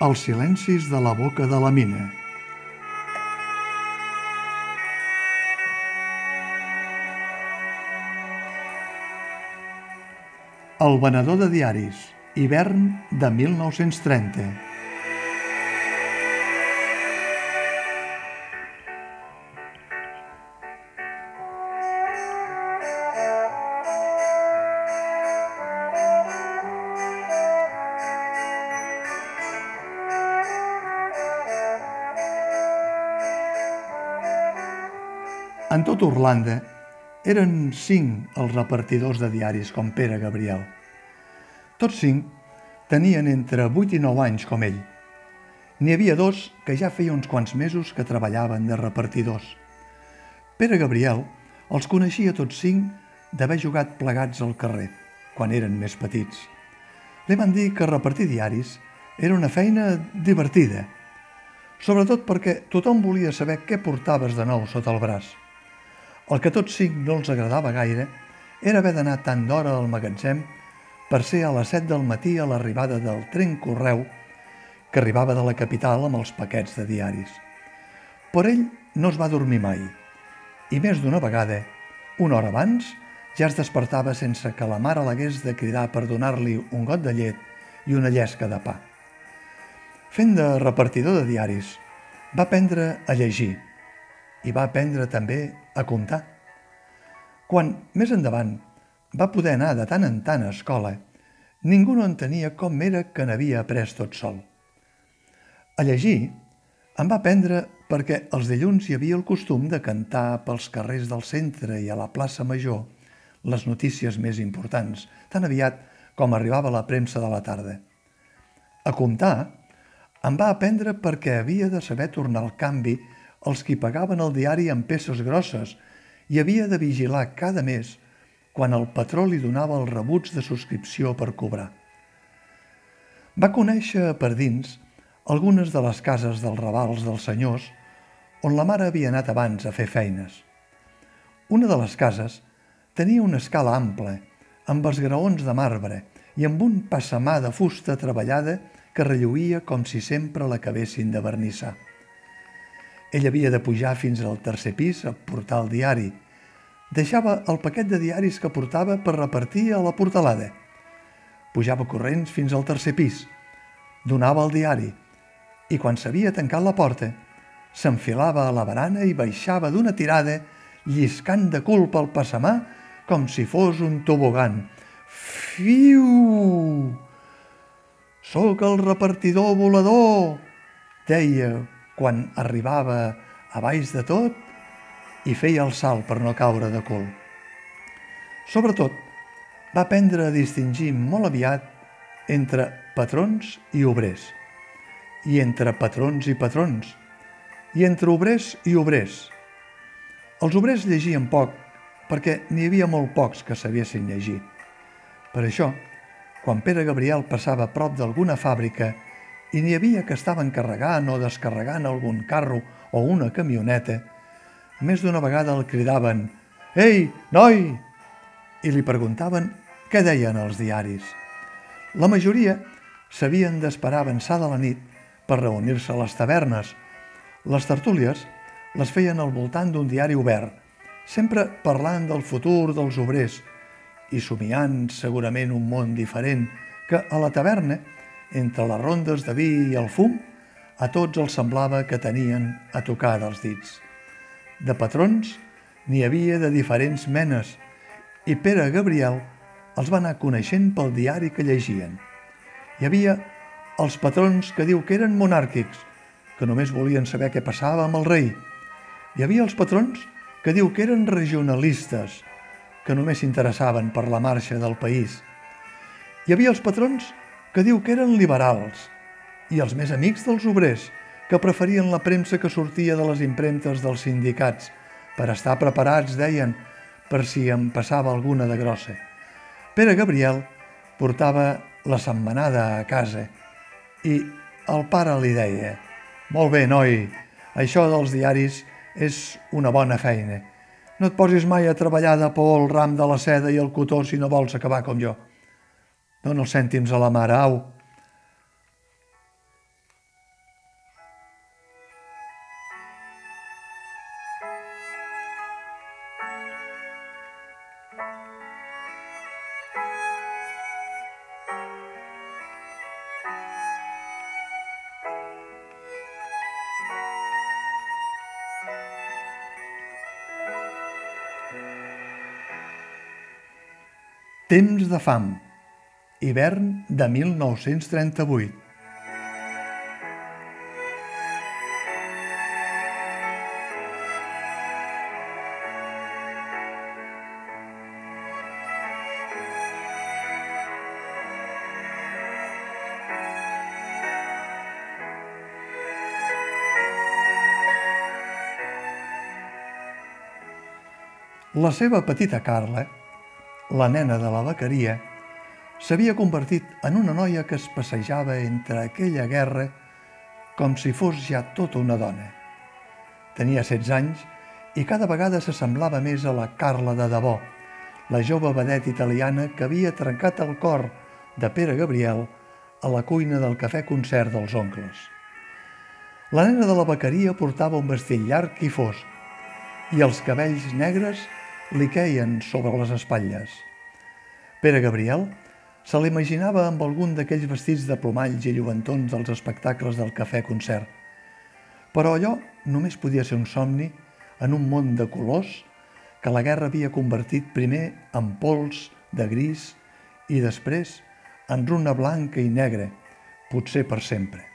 Els silencis de la boca de la mina. El venedor de diaris, hivern de 1930. En tot Orlanda eren cinc els repartidors de diaris com Pere Gabriel. Tots cinc tenien entre 8 i 9 anys com ell. N'hi havia dos que ja feia uns quants mesos que treballaven de repartidors. Pere Gabriel els coneixia tots cinc d'haver jugat plegats al carrer, quan eren més petits. Li van dir que repartir diaris era una feina divertida, sobretot perquè tothom volia saber què portaves de nou sota el braç. El que tots cinc no els agradava gaire era haver d'anar tant d'hora al magatzem per ser a les 7 del matí a l'arribada del tren correu que arribava de la capital amb els paquets de diaris. Però ell no es va dormir mai i més d'una vegada, una hora abans, ja es despertava sense que la mare l'hagués de cridar per donar-li un got de llet i una llesca de pa. Fent de repartidor de diaris, va aprendre a llegir i va aprendre també a comptar. Quan, més endavant, va poder anar de tant en tant a escola, ningú no entenia com era que n'havia après tot sol. A llegir em va aprendre perquè els dilluns hi havia el costum de cantar pels carrers del centre i a la plaça Major les notícies més importants, tan aviat com arribava la premsa de la tarda. A comptar em va aprendre perquè havia de saber tornar el canvi els qui pagaven el diari amb peces grosses i havia de vigilar cada mes quan el patró li donava els rebuts de subscripció per cobrar. Va conèixer per dins algunes de les cases dels ravals dels senyors on la mare havia anat abans a fer feines. Una de les cases tenia una escala ampla, amb esgraons de marbre i amb un passamà de fusta treballada que relluïa com si sempre l'acabessin de vernissar. Ell havia de pujar fins al tercer pis a portar el diari. Deixava el paquet de diaris que portava per repartir a la portalada. Pujava corrents fins al tercer pis. Donava el diari i quan s'havia tancat la porta, s'enfilava a la barana i baixava d'una tirada lliscant de cul pel passamà com si fos un tobogan. Fiu! Sóc el repartidor volador, deia quan arribava a baix de tot i feia el salt per no caure de cul. Sobretot, va aprendre a distingir molt aviat entre patrons i obrers, i entre patrons i patrons, i entre obrers i obrers. Els obrers llegien poc perquè n'hi havia molt pocs que sabiessin llegir. Per això, quan Pere Gabriel passava prop d'alguna fàbrica i n'hi havia que estaven carregant o descarregant algun carro o una camioneta, més d'una vegada el cridaven «Ei, noi!» i li preguntaven què deien els diaris. La majoria s'havien d'esperar avançada la nit per reunir-se a les tavernes. Les tertúlies les feien al voltant d'un diari obert, sempre parlant del futur dels obrers i somiant segurament un món diferent que a la taverna entre les rondes de vi i el fum, a tots els semblava que tenien a tocar dels dits. De patrons n'hi havia de diferents menes i Pere Gabriel els va anar coneixent pel diari que llegien. Hi havia els patrons que diu que eren monàrquics, que només volien saber què passava amb el rei. Hi havia els patrons que diu que eren regionalistes, que només s'interessaven per la marxa del país. Hi havia els patrons que diu que eren liberals, i els més amics dels obrers, que preferien la premsa que sortia de les impremtes dels sindicats, per estar preparats, deien, per si em passava alguna de grossa. Pere Gabriel portava la setmanada a casa i el pare li deia «Molt bé, noi, això dels diaris és una bona feina. No et posis mai a treballar de por el ram de la seda i el cotó si no vols acabar com jo». Dona els cèntims a la mare, au. Temps de fam. Hivern de 1938. La seva petita Carla, la nena de la vaqueria, s'havia convertit en una noia que es passejava entre aquella guerra com si fos ja tota una dona. Tenia 16 anys i cada vegada s'assemblava més a la Carla de debò, la jove vedet italiana que havia trencat el cor de Pere Gabriel a la cuina del cafè concert dels oncles. La nena de la vaqueria portava un vestit llarg i fosc i els cabells negres li queien sobre les espatlles. Pere Gabriel se l'imaginava amb algun d'aquells vestits de plomalls i lluentons dels espectacles del cafè-concert. Però allò només podia ser un somni en un món de colors que la guerra havia convertit primer en pols de gris i després en runa blanca i negra, potser per sempre.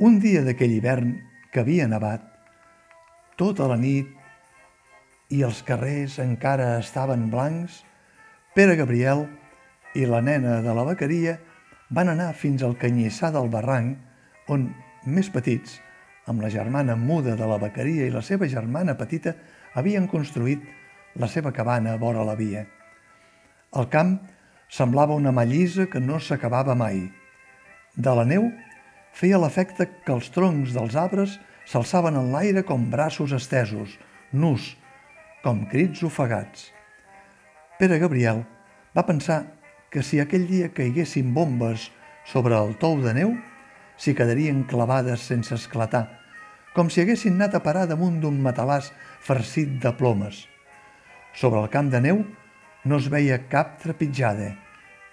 Un dia d'aquell hivern que havia nevat, tota la nit i els carrers encara estaven blancs, Pere Gabriel i la nena de la vaqueria van anar fins al canyissar del barranc, on, més petits, amb la germana muda de la vaqueria i la seva germana petita, havien construït la seva cabana a vora la via. El camp semblava una mallissa que no s'acabava mai. De la neu feia l'efecte que els troncs dels arbres s'alçaven en l'aire com braços estesos, nus, com crits ofegats. Pere Gabriel va pensar que si aquell dia caiguessin bombes sobre el tou de neu, s'hi quedarien clavades sense esclatar, com si haguessin anat a parar damunt d'un matalàs farcit de plomes. Sobre el camp de neu no es veia cap trepitjada,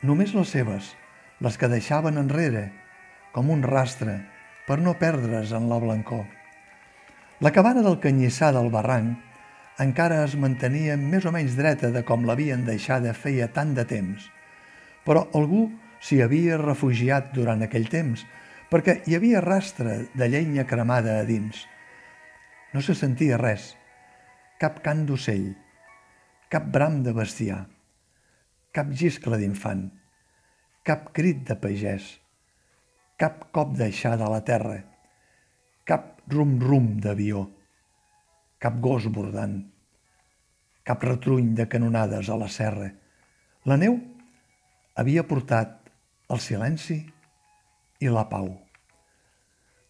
només les seves, les que deixaven enrere, com un rastre, per no perdre's en la blancor. La cabana del canyissar del barranc encara es mantenia més o menys dreta de com l'havien deixada feia tant de temps. Però algú s'hi havia refugiat durant aquell temps, perquè hi havia rastre de llenya cremada a dins. No se sentia res, cap cant d'ocell, cap bram de bestiar, cap giscle d'infant, cap crit de pagès, cap cop d'aixada a la terra, cap rum-rum d'avió cap gos bordant, cap retruny de canonades a la serra. La neu havia portat el silenci i la pau.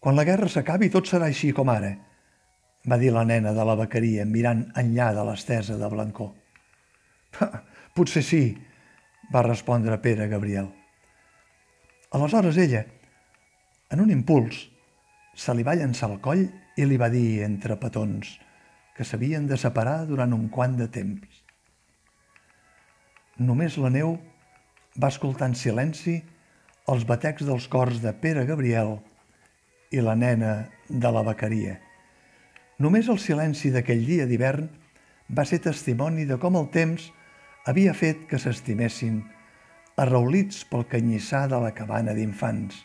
Quan la guerra s'acabi tot serà així com ara, va dir la nena de la vaqueria mirant enllà de l'estesa de blancor. Potser sí, va respondre Pere Gabriel. Aleshores ella, en un impuls, se li va llançar al coll i li va dir entre petons que s'havien de separar durant un quant de temps. Només la neu va escoltar en silenci els batecs dels cors de Pere Gabriel i la nena de la vaqueria. Només el silenci d'aquell dia d'hivern va ser testimoni de com el temps havia fet que s'estimessin arraulits pel canyissar de la cabana d'infants.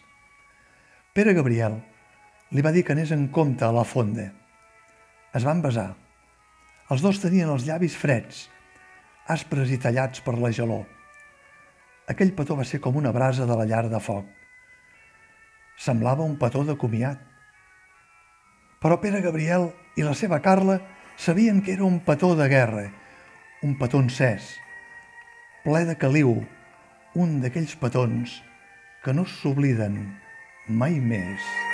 Pere Gabriel li va dir que anés en compte a la fonda. Es van besar. Els dos tenien els llavis freds, aspres i tallats per la gelor. Aquell petó va ser com una brasa de la llar de foc. Semblava un petó de comiat. Però Pere Gabriel i la seva Carla sabien que era un petó de guerra, un petó encès, ple de caliu, un d'aquells petons que no s'obliden mai més.